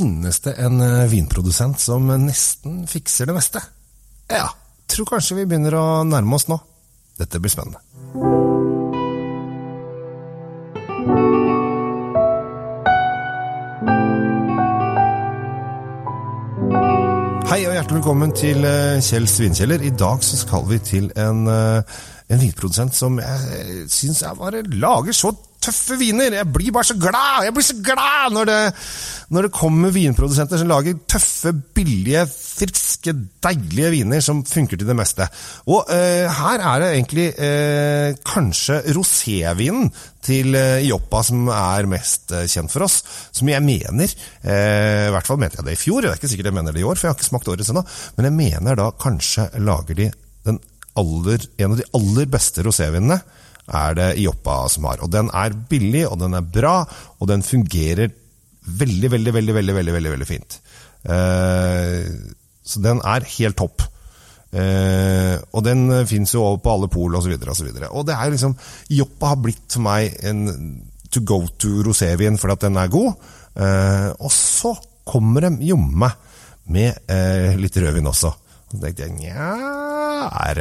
finnes det en eh, vinprodusent som nesten fikser det meste? Ja, tror kanskje vi begynner å nærme oss nå. Dette blir spennende. Hei og hjertelig velkommen til eh, Kjell Svinkjeller. I dag så skal vi til en, eh, en vinprodusent som jeg syns lager så tøffe viner. Jeg blir bare så glad! Jeg blir så glad når det, når det kommer vinprodusenter som lager tøffe, billige, friske, deilige viner som funker til det meste. Og eh, her er det egentlig eh, kanskje rosévinen til eh, Joppa som er mest eh, kjent for oss. Som jeg mener, eh, i hvert fall mente jeg det i fjor, det er ikke sikkert jeg mener det i år, for jeg har ikke smakt årets ennå, men jeg mener da kanskje lager de aller, en av de aller beste rosévinene er det Ioppa som har. Og den er billig, og den er bra, og den fungerer veldig, veldig, veldig, veldig, veldig, veldig, veldig fint. Eh, så den er helt topp. Eh, og den fins jo over på alle pol osv. Og, så videre, og, og det er liksom Ioppa har blitt for meg en to go to rosévin fordi at den er god. Eh, og så kommer de jomme med eh, litt rødvin også. Og så tenkte jeg nja, er,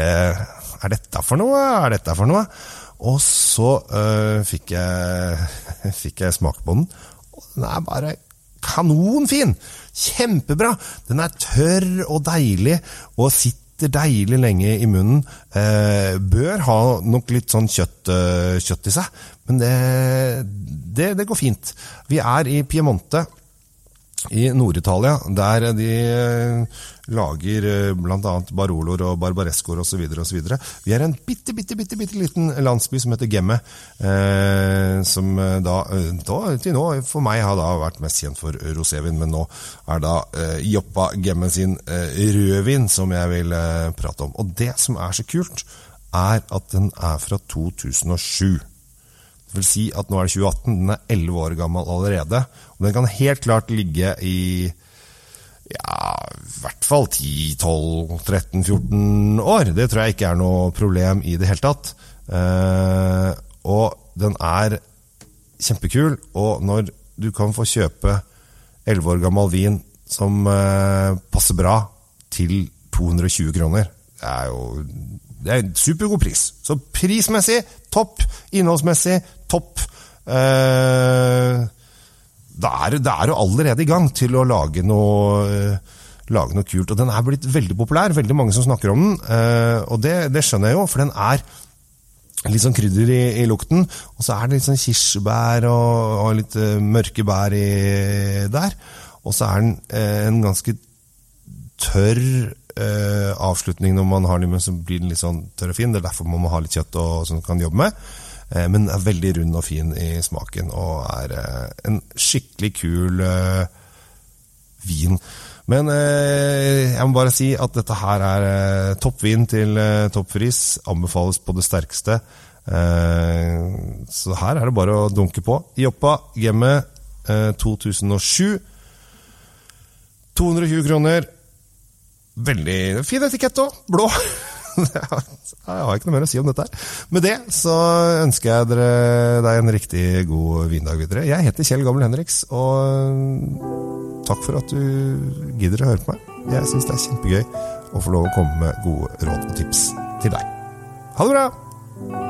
er dette for noe? Er dette for noe? Og så øh, fikk, jeg, fikk jeg smake på den, den er bare kanonfin! Kjempebra! Den er tørr og deilig, og sitter deilig lenge i munnen. Eh, bør ha nok litt sånn kjøtt, øh, kjøtt i seg, men det, det, det går fint. Vi er i Piemonte i Nord-Italia, der de lager bl.a. baroloer og barbarescoer osv. Vi er en bitte, bitte, bitte, bitte liten landsby som heter Gemme, eh, som da, da, til nå for meg har da vært mest kjent for rosévin, men nå er da eh, Joppa Gemme sin eh, rødvin som jeg vil eh, prate om. Og det som er så kult, er at den er fra 2007. Det vil si at nå er det 2018, den er 11 år gammel allerede. Og den kan helt klart ligge i ja, i hvert fall 10-12-13-14 år. Det tror jeg ikke er noe problem i det hele tatt. Eh, og den er kjempekul, og når du kan få kjøpe 11 år gammel vin som eh, passer bra til 220 kroner, det er jo det er en supergod pris. Så prismessig topp, innholdsmessig topp. Eh, da er, da er du allerede i gang til å lage noe, eh, lage noe kult. Og den er blitt veldig populær, veldig mange som snakker om den. Eh, og det, det, skjønner jeg jo, for den er litt sånn krydder i, i lukten. Og så er det litt sånn kirsebær og, og litt uh, mørke bær i, der. Og så er den eh, en ganske tørr eh, avslutning når man har den, men så blir den litt sånn tørr og fin. Det er derfor man må ha litt kjøtt og, man kan jobbe med. Eh, men er veldig rund og fin i smaken, og er eh, en skikkelig kul eh, vin. Men eh, jeg må bare si at dette her er eh, topp til topp pris. Anbefales på det sterkeste. så her er det bare å dunke på. Joppa Gemme 2007. 220 kroner. Veldig fin etikett òg. Blå. Jeg har ikke noe mer å si om dette. Med det så ønsker jeg dere deg en riktig god vindag videre. Jeg heter Kjell Gammel Henriks, og takk for at du gidder å høre på meg. Jeg syns det er kjempegøy å få lov å komme med gode råd og tips til deg. Ha det bra!